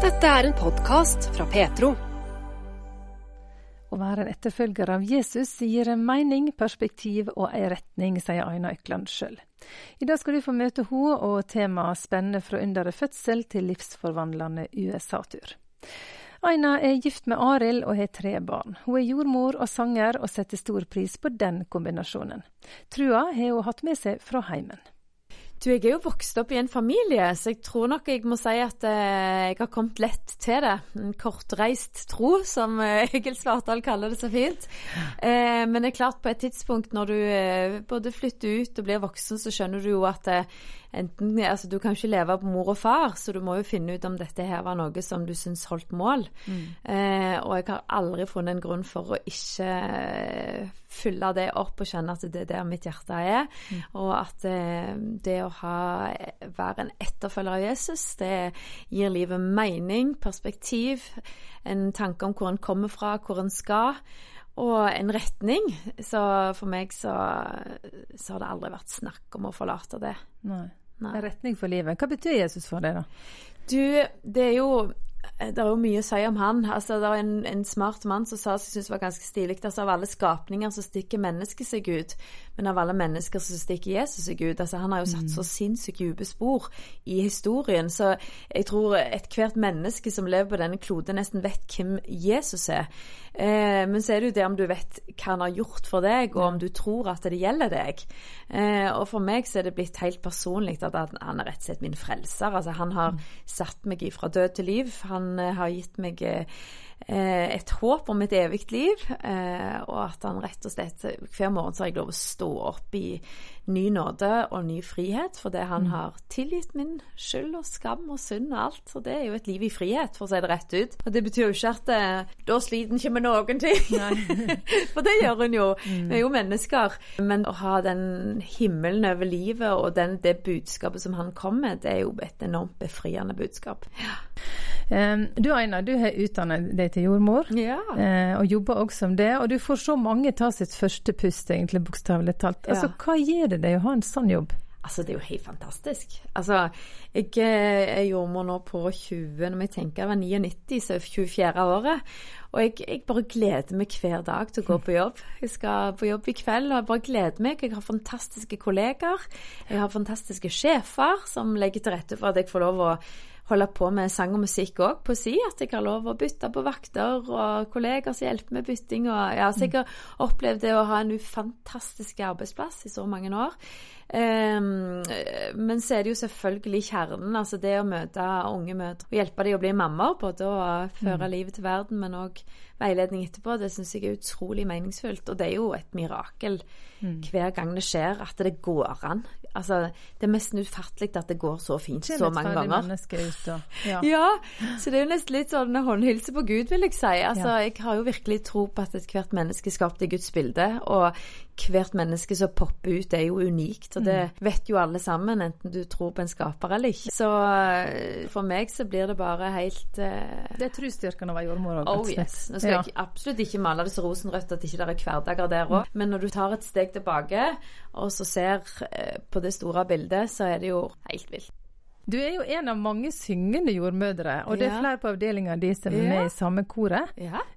Dette er en podkast fra Petro. Å være en etterfølger av Jesus gir en mening, perspektiv og ei retning, sier Aina Økland sjøl. I dag skal du få møte henne og temaet spennende fra under fødsel til livsforvandlende USA-tur. Aina er gift med Arild og har tre barn. Hun er jordmor og sanger, og setter stor pris på den kombinasjonen. Trua har hun hatt med seg fra heimen. Du, jeg er jo vokst opp i en familie, så jeg tror nok jeg må si at eh, jeg har kommet lett til det. En kortreist tro, som eh, Egil Svartdal kaller det så fint. Eh, men det er klart, på et tidspunkt når du både flytter ut og blir voksen, så skjønner du jo at enten Altså, du kan ikke leve på mor og far, så du må jo finne ut om dette her var noe som du syns holdt mål. Mm. Og jeg har aldri funnet en grunn for å ikke fylle det opp og kjenne at det er der mitt hjerte er. Mm. Og at eh, det å ha, være en etterfølger av Jesus, det gir livet mening, perspektiv, en tanke om hvor en kommer fra, hvor en skal og en retning. Så for meg så, så, har det aldri vært snakk om å forlate det. Nei. Nei. En retning for livet. Hva betyr Jesus for deg, da? Du, det er jo det er jo mye å si om han. Altså, det var en, en smart mann som sa, som jeg syntes var ganske stilig, altså av alle skapninger så stikker mennesket seg ut, men av alle mennesker så stikker Jesus seg ut. Altså, han har jo satt mm. så sinnssykt dype spor i historien, så jeg tror ethvert menneske som lever på denne kloden, nesten vet hvem Jesus er. Eh, men så er det jo det om du vet hva han har gjort for deg, og om du tror at det gjelder deg. Eh, og for meg så er det blitt helt personlig at han er rett og slett min frelser. Altså, han har mm. satt meg ifra død til liv. Han eh, har gitt meg eh, et håp om et evig liv, eh, og at han rett og slett Hver morgen så har jeg lov å stå opp i ny nåde og ny frihet, for det han mm. har tilgitt min skyld og skam og synd og alt. Og det er jo et liv i frihet, for å si det rett ut. Og det betyr jo ikke at eh, da sliter en ikke med noen ting. for det gjør en jo. Mm. Vi er jo mennesker. Men å ha den himmelen over livet og den, det budskapet som han kom med, det er jo et enormt befriende budskap. Ja. Um, du Aina, du har utdannet deg til jordmor, ja. uh, og jobber også som det. Og du får så mange ta sitt første pust, egentlig, bokstavelig talt. Altså, ja. Hva gir det deg å ha en sånn jobb? Altså, det er jo helt fantastisk. Altså, jeg eh, er jordmor nå på 20, når jeg tenker det var 99, så 24. året. Og jeg, jeg, bare gleder meg hver dag til å gå på jobb. Jeg skal på jobb i kveld, og jeg bare gleder meg. Jeg har fantastiske kolleger. Jeg har fantastiske sjefer som legger til rette for at jeg får lov å holde på med sang og musikk òg på si. At jeg har lov å bytte på vakter og kolleger som hjelper med bytting. Og, ja, så jeg har opplevd det å ha en fantastisk arbeidsplass i så mange år. Um, men så er det jo selvfølgelig kjernen, altså det å møte unge mødre og hjelpe dem å bli mammaer. Både å føre mm. livet til verden, men òg veiledning etterpå. Det syns jeg er utrolig meningsfullt. Og det er jo et mirakel mm. hver gang det skjer, at det går an. Altså, det er nesten ufattelig at det går så fint så mange ganger. Ja. ja. så det er jo nesten litt sånn håndhilse på Gud, vil jeg si. Altså, ja. Jeg har jo virkelig tro på at ethvert menneske er skapt i Guds bilde. Og hvert menneske som popper ut, er jo unikt. Og det mm. vet jo alle sammen, enten du tror på en skaper eller ikke. Så eh, for meg så blir det bare helt uh... Det er trosstyrken å være jordmor òg. Oh yes. Nå skal ja. jeg absolutt ikke male det så rosenrødt at ikke det er hverdager der òg. Men når du tar et steg tilbake og så ser uh, på det store bildet, så er det jo helt vilt. Du er jo en av mange syngende jordmødre, og det er flere på avdelinga di som er med i samme koret.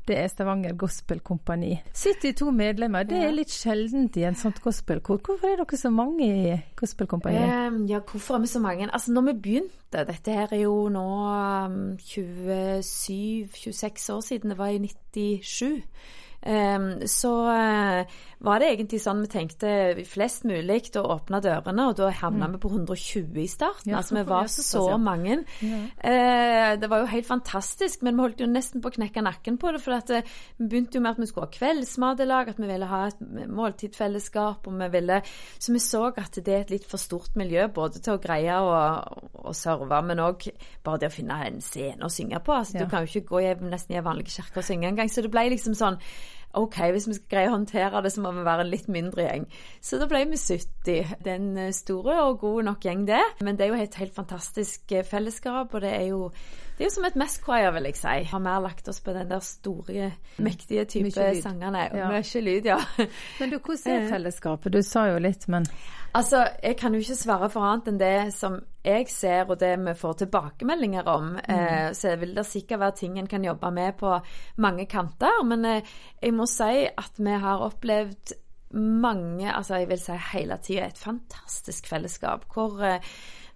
Det er Stavanger Gospel Kompani. 72 medlemmer, det er litt sjeldent i en sånt gospelkor. Hvorfor er dere så mange i gospelkompaniet? Kompani? ja, hvorfor er vi så mange? Altså, når vi begynte, dette her er jo nå um, 27-26 år siden, det var i 97. Um, så uh, var det egentlig sånn vi tenkte flest mulig å åpne dørene, og da havna mm. vi på 120 i starten. Ja, altså vi var så så mange. Ja. Uh, det var jo helt fantastisk, men vi holdt jo nesten på å knekke nakken på det. For at, uh, vi begynte jo med at vi skulle ha kveldsmat i lag, at vi ville ha et måltidfellesskap. og vi ville, Så vi så at det er et litt for stort miljø, både til å greie å, å serve, men òg bare det å finne en scene å synge på. Altså, Du kan jo ikke gå i nesten i en vanlig kirke og synge engang. Så det ble liksom sånn OK, hvis vi skal greie å håndtere det, så må vi være en litt mindre gjeng. Så da ble vi 70. Det er en store og god nok gjeng, det. Men det er jo et helt fantastisk eh, fellesskap, og det er jo det er jo som et mess-choir, vil jeg si. Har mer lagt oss på den der store, mektige type sangene. Ja. Mye lyd, ja. Men du, hvordan er fellesskapet? Du sa jo litt, men Altså, jeg kan jo ikke svare for annet enn det som jeg ser, og det vi får tilbakemeldinger om. Mm. Eh, så vil det sikkert være ting en kan jobbe med på mange kanter. Men eh, jeg må si at vi har opplevd mange, altså jeg vil si hele tida, et fantastisk fellesskap. hvor eh,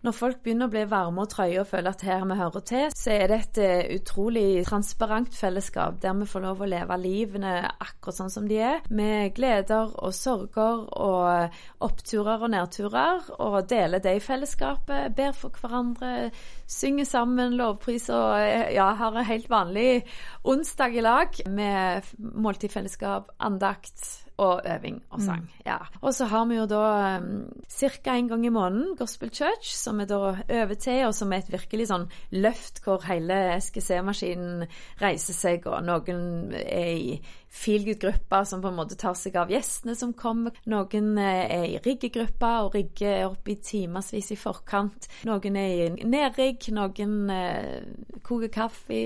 når folk begynner å bli varme og trøye og føler at her vi hører til, så er det et uh, utrolig transparent fellesskap der vi får lov å leve livene akkurat sånn som de er. Med gleder og sorger og oppturer og nedturer. Og deler det i fellesskapet, ber for hverandre, synger sammen, lovpriser og eh, ja, har en helt vanlig onsdag i lag med måltidfellesskap, andakt og øving og sang. Mm. Ja. Og så har vi jo da um, ca. en gang i måneden Gospel Church, som vi da øver til, og som er et virkelig sånn løft hvor hele SGC-maskinen reiser seg, og noen er i feelgood-gruppa som på en måte tar seg av gjestene som kommer. Noen eh, er i riggegruppa og rigger opp i timevis i forkant. Noen er i nedrigg, noen eh, koker kaffe.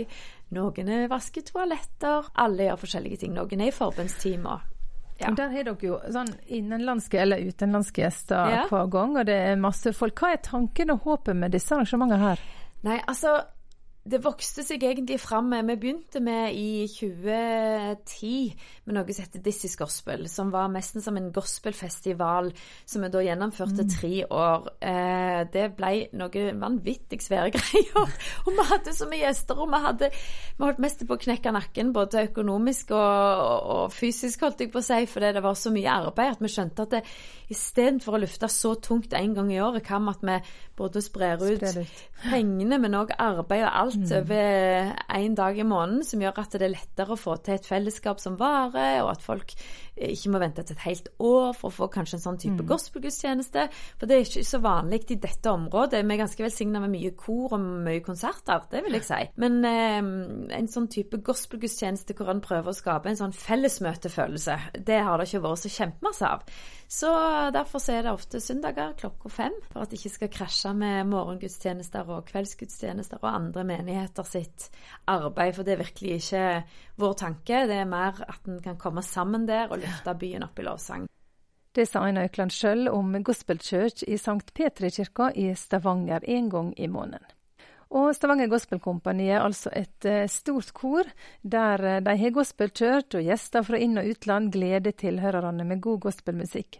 Noen vasker toaletter. Alle gjør forskjellige ting. Noen er i forbundstimer. Ja. Der har dere jo sånn innenlandske eller utenlandske gjester ja. hver gang, og det er masse folk. Hva er tanken og håpet med disse arrangementene her? Nei, altså det vokste seg egentlig fram. Vi begynte med i 2010 med noe som heter This is Gospel, som var nesten som en gospelfestival som vi da gjennomførte mm. tre år. Eh, det ble noe vanvittig svære greier. Og vi hadde så mye gjester, og vi hadde vi holdt mest på å knekke nakken, både økonomisk og, og, fysisk, holdt jeg på å si, fordi det var så mye arbeid at vi skjønte at det istedenfor å lufte så tungt en gang i året, hva med at vi både sprer ut, ut. pengene, men òg arbeid og alt alt mm. over én dag i måneden, som gjør at det er lettere å få til et fellesskap som varer, og at folk ikke må vente til et helt år for å få kanskje en sånn type mm. gospelgudstjeneste. For det er ikke så vanlig i dette området. Vi er ganske velsigna med mye kor og mye konserter, det vil jeg si. Men eh, en sånn type gospelgudstjeneste hvor en prøver å skape en sånn fellesmøtefølelse, det har det ikke vært så kjempemasse av. Så derfor er det ofte søndager klokka fem, for at det ikke skal krasje med morgengudstjenester og kveldsgudstjenester og andre menigheter sitt arbeid. For det er virkelig ikke vår tanke. Det er mer at en kan komme sammen der og løfte byen opp i lovsang. Det sa Aina Økland sjøl om Gospel Church i St. Petri-kirka i Stavanger en gang i måneden. Og Stavanger Gospel Company er altså et uh, stort kor, der uh, de har gospelkjørt og gjester fra inn- og utland gleder tilhørerne med god gospelmusikk.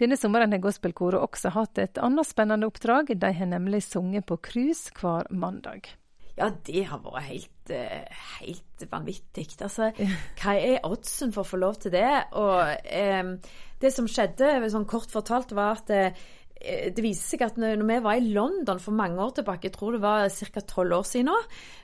Denne sommeren har gospelkoret også hatt et annet spennende oppdrag. De har nemlig sunget på cruise hver mandag. Ja, det har vært helt, eh, helt vanvittig. Altså, hva er oddsen for å få lov til det? Og eh, det som skjedde, sånn kort fortalt, var at eh, det viser seg at når vi var i London for mange år tilbake, jeg tror det var ca. 12 år siden nå,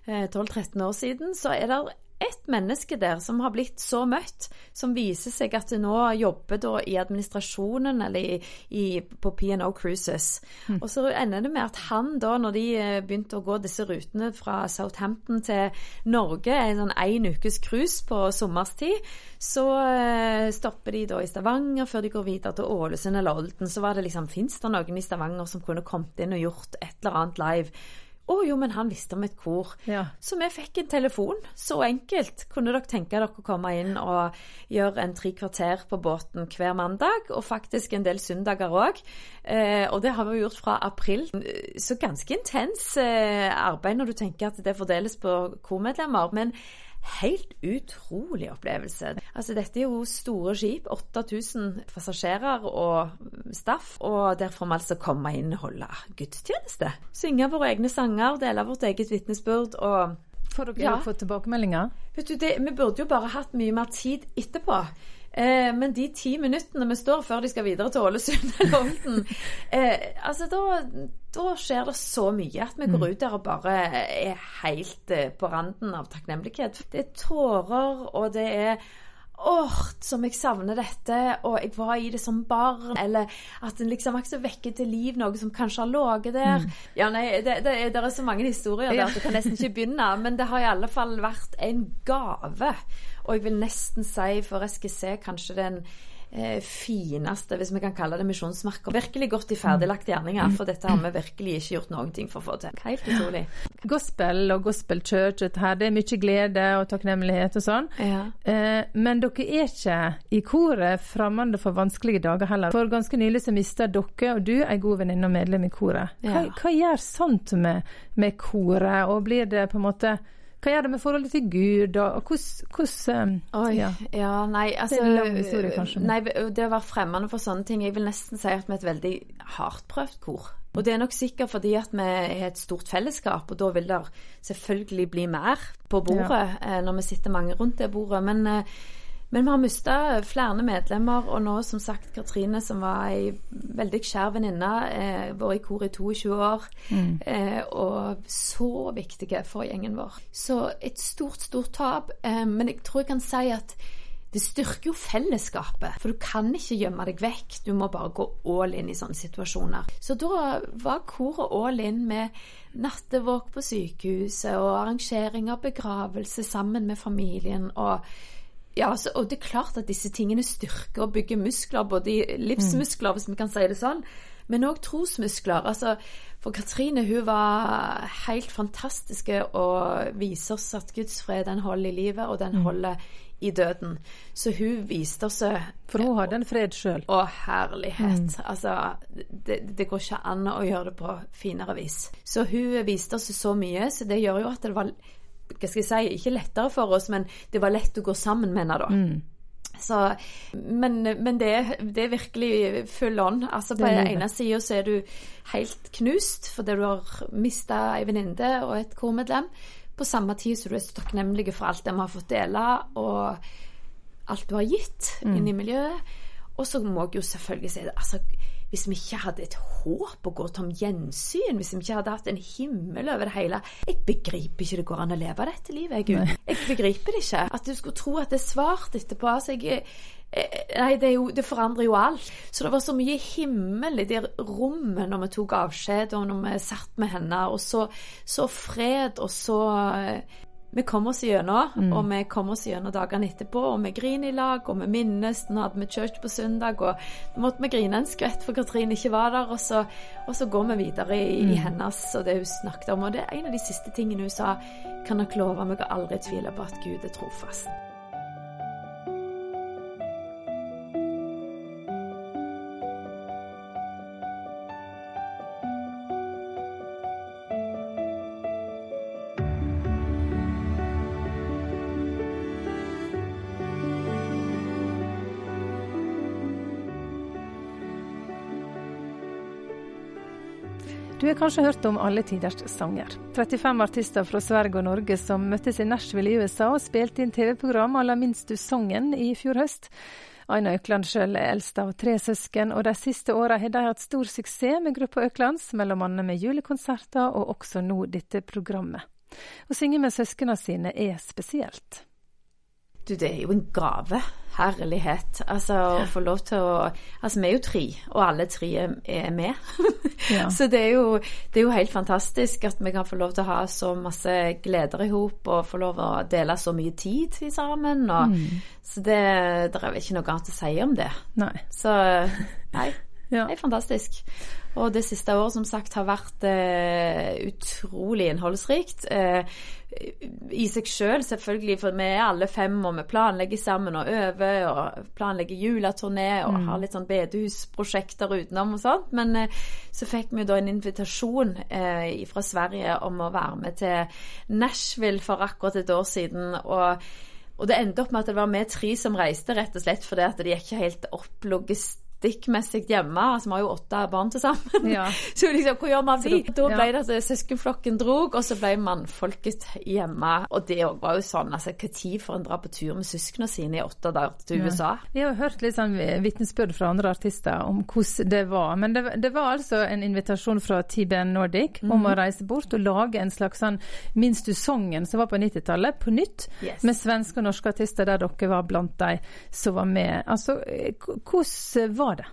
12-13 eh, år siden, så er det ett menneske der som har blitt så møtt, som viser seg at det nå jobber da i administrasjonen eller i, i, på P&O Cruises. Mm. Og så ender det med at han da, når de eh, begynte å gå disse rutene fra Southampton til Norge, en sånn én ukes cruise på sommerstid, så uh, stopper de da i Stavanger før de går videre til Ålesund eller Olden. Så var det liksom, fins det noen i Stavanger som kunne kommet inn og gjort et eller annet live? Å jo, men han visste om et kor. Ja. Så vi fikk en telefon. Så enkelt. Kunne dere tenke dere å komme inn og gjøre en tre kvarter på båten hver mandag, og faktisk en del søndager òg. Eh, og det har vi gjort fra april. Så ganske intens eh, arbeid når du tenker at det fordeles på kormedlemmer. men helt utrolig opplevelse. Altså, dette er jo store skip, 8000 passasjerer og staff, og der får vi altså komme inn og holde gudstjeneste. Synge våre egne sanger, dele vårt eget vitnesbyrd og Får dere ja. tilbakemeldinger? Vet du, det, Vi burde jo bare hatt mye mer tid etterpå. Eh, men de ti minuttene vi står før de skal videre til Ålesund eller Olden, eh, altså da, da, skjer det så mye at vi går mm. ut der og bare er helt eh, på randen av takknemlighet. Det er tårer, og det er åh, som jeg savner dette, og jeg var i det som barn, eller at en liksom akkurat vekker til liv noe som kanskje har ligget der. Mm. Ja, nei, det, det, det, er så mange historier der at du kan nesten ikke begynne, men det har i alle fall vært en gave. Og jeg vil nesten si, for jeg skal se kanskje den eh, fineste, hvis vi kan kalle det misjonsmerker. Virkelig godt i ferdiglagte gjerninger, for dette har vi virkelig ikke gjort noen ting for å få til. Helt utrolig. Gospel og gospel church, her, det er mye glede og takknemlighet og sånn. Ja. Eh, men dere er ikke i koret fremmede for vanskelige dager heller. For ganske nylig så mista dere og du ei god venninne og medlem i koret. Hva, ja. hva gjør sånt med, med koret, og blir det på en måte hva gjør det med forholdet til Gud, og hvordan Oi, ja. ja. nei, altså Det er en lang historie, kanskje. Nei, det å være fremmede for sånne ting Jeg vil nesten si at vi er et veldig hardtprøvd kor. Og det er nok sikkert fordi at vi er et stort fellesskap, og da vil det selvfølgelig bli mer på bordet ja. Eh, når vi sitter mange rundt det bordet. Men uh, men vi har mista flere medlemmer, og nå som sagt Katrine, som var ei veldig kjær venninne, eh, vært i kor i 22 år, mm. eh, og så viktige for gjengen vår. Så et stort, stort tap. Eh, men jeg tror jeg kan si at det styrker jo fellesskapet, for du kan ikke gjemme deg vekk. Du må bare gå all in i sånne situasjoner. Så da var koret all in med nattevåk på sykehuset og arrangering av begravelse sammen med familien. og ja, så, og det er klart at disse tingene styrker og bygger muskler, både livsmuskler, hvis vi kan si det sånn, men òg trosmuskler. Altså, for Katrine hun var helt fantastisk og viser oss at Guds fred den holder i livet, og den mm. holder i døden. Så hun viste oss For hun hadde en fred sjøl? Å, herlighet. Mm. Altså, det, det, går ikke an å gjøre det på finere vis. Så hun viste oss så mye, så det gjør jo at det var hva skal jeg si, ikke lettere for oss, men det var lett å gå sammen med henne da. Mm. Så, men, men det, det, er virkelig full on. Altså, på den ene sida så er du helt knust fordi du har mista ei venninne og et kormedlem. På samme tid så du er så takknemlig for alt det vi har fått dele, og alt du har gitt mm. inn i miljøet. Og så må jeg jo selvfølgelig si det. altså hvis vi ikke hadde et håp å gå tom gjensyn, hvis vi ikke hadde hatt en himmel over det hele Jeg begriper ikke det går an å leve dette livet, Gud. Nei. Jeg begriper det ikke. At du skulle tro at det er svart etterpå. altså jeg eh, Nei, det, jo, det, forandrer jo alt. Så det var så mye himmel i det rommet når vi tok avskjed, og når vi satt med henne, og så, så fred, og så eh, vi kom oss gjennom, mm. og vi kom oss gjennom dagene etterpå. Og vi griner i lag, og vi minnes. Nå hadde vi church på søndag, og nå måtte vi grine en skvett for Katrine ikke var der. Og så, og så går vi videre i, mm. i, hennes og det hun snakket om. Og det er en av de siste tingene hun sa. Kan dere love meg å aldri tvile på at Gud er trofast? Du har kanskje hørt om Alle tiders sanger. 35 artister fra Sverige og Norge som møttes i Nashville i USA og spilte inn TV-program la Minst du sangen i fjor høst. Aina Økland sjøl er eldst av tre søsken, og de siste åra har de hatt stor suksess med gruppa Øklands, bl.a. med julekonserter og også nå dette programmet. Å synge med søsknene sine er spesielt. Du, det er jo en gave. Herlighet. Altså å få lov til å Altså, vi er jo tre, og alle tre er med. Ja. så det er, jo, det er, jo, helt fantastisk at vi kan få lov til å ha så masse gleder i hop, og få lov til å dele så mye tid sammen. Og, mm. Så det, det er vel ikke noe annet å si om det. Nei. Så nei. Ja. Det er fantastisk. Og det siste året som sagt har vært eh, utrolig innholdsrikt. Eh, I seg sjøl, selv, selvfølgelig, for vi er alle fem, og vi planlegger sammen og øver. Og planlegger juleturné og mm. har litt sånn bedehusprosjekter utenom og sånt. Men eh, så fikk vi da en invitasjon eh, fra Sverige om å være med til Nashville for akkurat et år siden. og og det endte opp med at det var vi tre som reiste, rett og slett fordi at det gikk ikke helt opp logistisk logistikkmessig hjemme. Altså, vi har jo åtte barn til sammen. Ja. Så liksom, hvor gjør man vi? Da ble det at søskenflokken drog, og så ble mannfolket hjemme. Og det òg var jo sånn, altså når får en dra på tur med søsknene sine i åtte dager til USA? Vi har jo hørt litt sånn vitnesbyrd fra andre artister om hvordan det var. Men det, det var altså en invitasjon fra TBN Nordic om å reise bort og lage en slags sånn Minst du songen som var på 90-tallet, på nytt. Yes. Med svenske og norske artister der dere var blant de som var med. Altså, hvordan var det?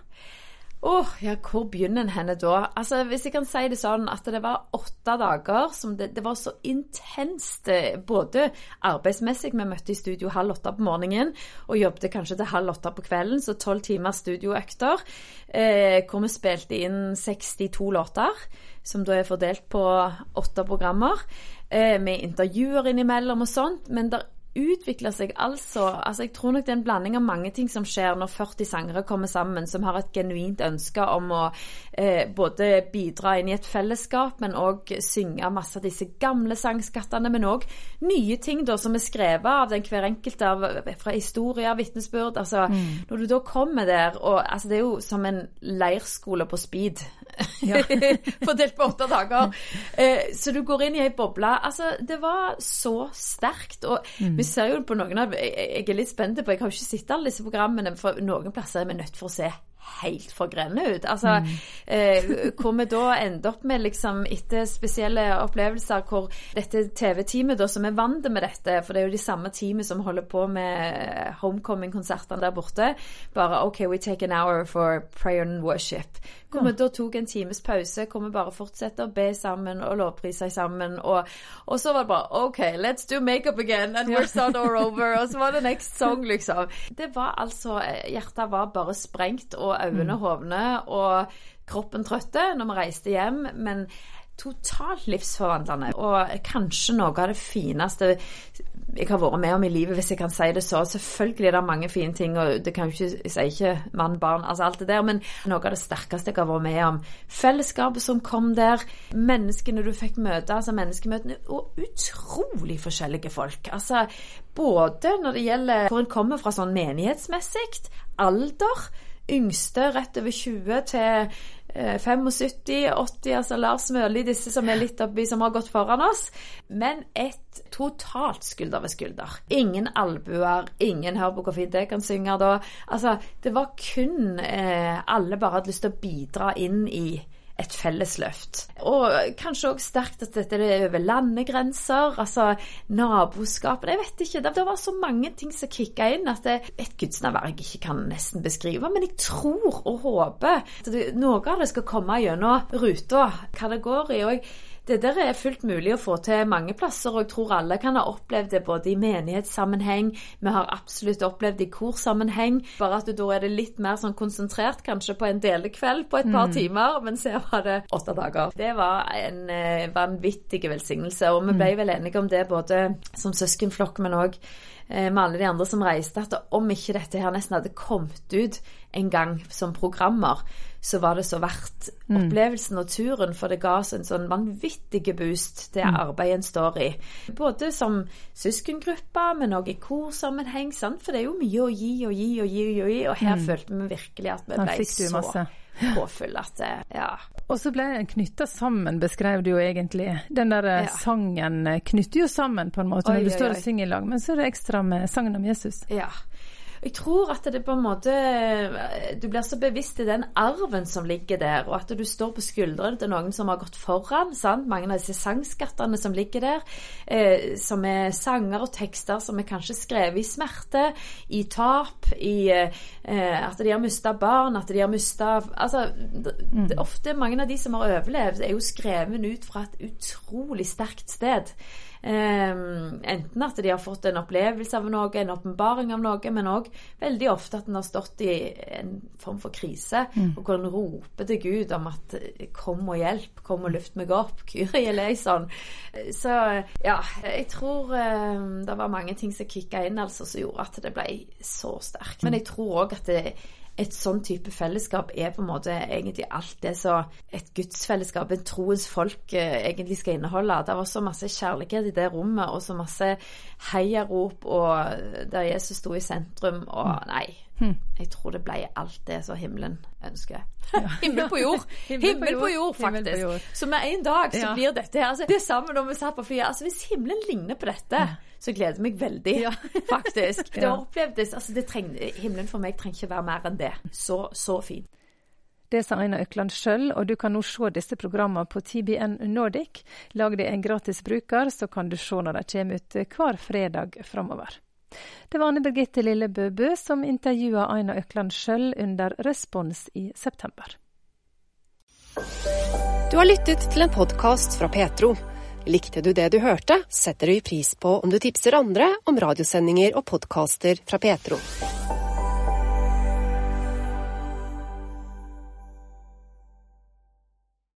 Åh, oh, ja, hvor begynner en henne da? Altså, Hvis jeg kan si det sånn at det var åtte dager som det, det var så intenst, eh, både arbeidsmessig Vi møtte i studio halv åtte på morgenen og jobbet kanskje til halv åtte på kvelden, så tolv timer studioøkter. Eh, hvor vi spilte inn 62 låter, som da er fordelt på åtte programmer. Eh, med intervjuer innimellom og sånt. Men der utvikler seg altså altså Jeg tror nok det er en blanding av mange ting som skjer når 40 sangere kommer sammen som har et genuint ønske om å eh, både bidra inn i et fellesskap, men òg synge masse av disse gamle sangskattene, men òg nye ting da som er skrevet av den hver enkelt av, fra historier, vitnesbyrd. Altså, mm. Når du da kommer der og altså, Det er jo som en leirskole på speed. Ja. Fordelt på åtte dager. Eh, så du går inn i ei boble. Altså, det var så sterkt. Og mm. vi ser jo på noen av Jeg er litt spent på Jeg har jo ikke sett alle disse programmene, for noen plasser er vi nødt for å se helt forgrenne ut. Altså, mm. eh, hvor vi da ender opp med, liksom, etter spesielle opplevelser, hvor dette TV-teamet da, som er vant med dette, for det er jo de samme teamet som holder på med homecoming-konsertene der borte, bare OK, we take an hour for prayer and worship. Hvor vi da tok en times pause, hvor vi bare fortsetter å be sammen og lovprise sammen. Og, og, så var det bare OK, let's do makeup again, and we're start all over. Og så var det next song, liksom. Det var altså Hjertet var bare sprengt, og øynene mm. hovne, og kroppen trøtte når vi reiste hjem. men totalt livsforvandlende. Og kanskje noe av det fineste jeg har vært med om i livet, hvis jeg kan si det så. Selvfølgelig er det mange fine ting, og det kan jo ikke, jeg sier ikke mann, barn, altså alt det der, men noe av det sterkeste jeg har vært med om. Fellesskapet som kom der, menneskene du fikk møte, altså menneskemøtene, og utrolig forskjellige folk. Altså både når det gjelder hvor en kommer fra sånn menighetsmessig, alder, yngste rett over 20 til 75, 80, altså Lars Mørli, disse som er litt oppi, som har gått foran oss. Men et totalt skulder ved skulder. Ingen albuer, ingen hør på hvor fint jeg kan synge da. Altså, det var kun eh, Alle bare hadde lyst til å bidra inn i et fellesløft. Og kanskje òg sterkt at dette er over landegrenser, altså naboskapet, Jeg vet ikke. Det, var så mange ting som kicka inn at det, et gudsnærvær jeg ikke kan nesten beskrive. Men jeg tror og håper at noe av det skal komme gjennom ruta, hva det går i. og det der er fullt mulig å få til mange plasser, og jeg tror alle kan ha opplevd det både i menighetssammenheng, vi har absolutt opplevd det i korsammenheng, bare at da er det litt mer sånn konsentrert kanskje på en delekveld på et par mm. timer, mens her var det åtte dager. Det var en eh, vanvittig velsignelse, og vi ble mm. vel enige om det både som søskenflokk, men òg med alle de andre som reiste, at om ikke dette her nesten hadde kommet ut en gang som programmer, så var det så verdt mm. opplevelsen og turen, for det ga oss en sånn vanvittig boost det mm. arbeidet en står i. Både som søskengruppe, men òg i korsammenheng, sant? for det er jo mye å gi og gi og gi og gi, og her mm. følte vi virkelig at vi ble så påfulle at ja. Og så ble den knytta sammen, beskrev du jo egentlig. Den der ja. sangen knytter jo sammen på en måte når oi, du står og synger i lag, men så er det ekstra med sangen om Jesus. Ja. Jeg tror at det på en måte Du blir så bevisst i den arven som ligger der, og at du står på skuldrene til noen som har gått foran. Sant? Mange av disse sangskattene som ligger der, eh, som er sanger og tekster som er kanskje skrevet i smerte, i tap, i eh, at de har mista barn, at de har mista Altså, mm. ofte mange av de som har overlevd, er jo skrevet ut fra et utrolig sterkt sted. Um, enten at de har fått en opplevelse av noe, en åpenbaring av noe, men òg veldig ofte at en har stått i en form for krise, mm. og hvor en roper til Gud om at 'kom og hjelp', 'kom og luft meg opp', Kyrie eleison. Så ja, jeg tror um, det var mange ting som kicka inn, altså, som gjorde at det ble så sterkt. Men jeg tror òg at det et sånn type fellesskap er på en måte egentlig alt det som et gudsfellesskap, en troens folk, eh, egentlig skal inneholde. Det var så masse kjærlighet i det rommet, og så masse heiarop, og der Jesus sto i sentrum. Og nei, Jeg tror det ble alt det som himmelen ønsker. Himmel på jord! Himmel på jord. jord, Himmel på faktisk. jord. Så med en dag så Ja. blir dette her altså, Det samme når vi satt på flyet. Altså, hvis himmelen ligner på dette, så gleder jeg meg veldig, Ja. faktisk. Det opplevdes altså, det treng, Himmelen for meg trenger ikke være mer enn det. Så, så fin. Det sa Aina Økland sjøl, og du kan nå se disse programmene på TBN Nordic. Lag deg en gratis bruker, så kan du se når de kommer ut hver fredag framover. Det var Anne Birgitte Lillebø Bø som intervjua Aina Økland sjøl under Respons i september. Du har lyttet til en podkast fra Petro. Likte du det du hørte, setter vi pris på om du tipser andre om radiosendinger og podkaster fra Petro.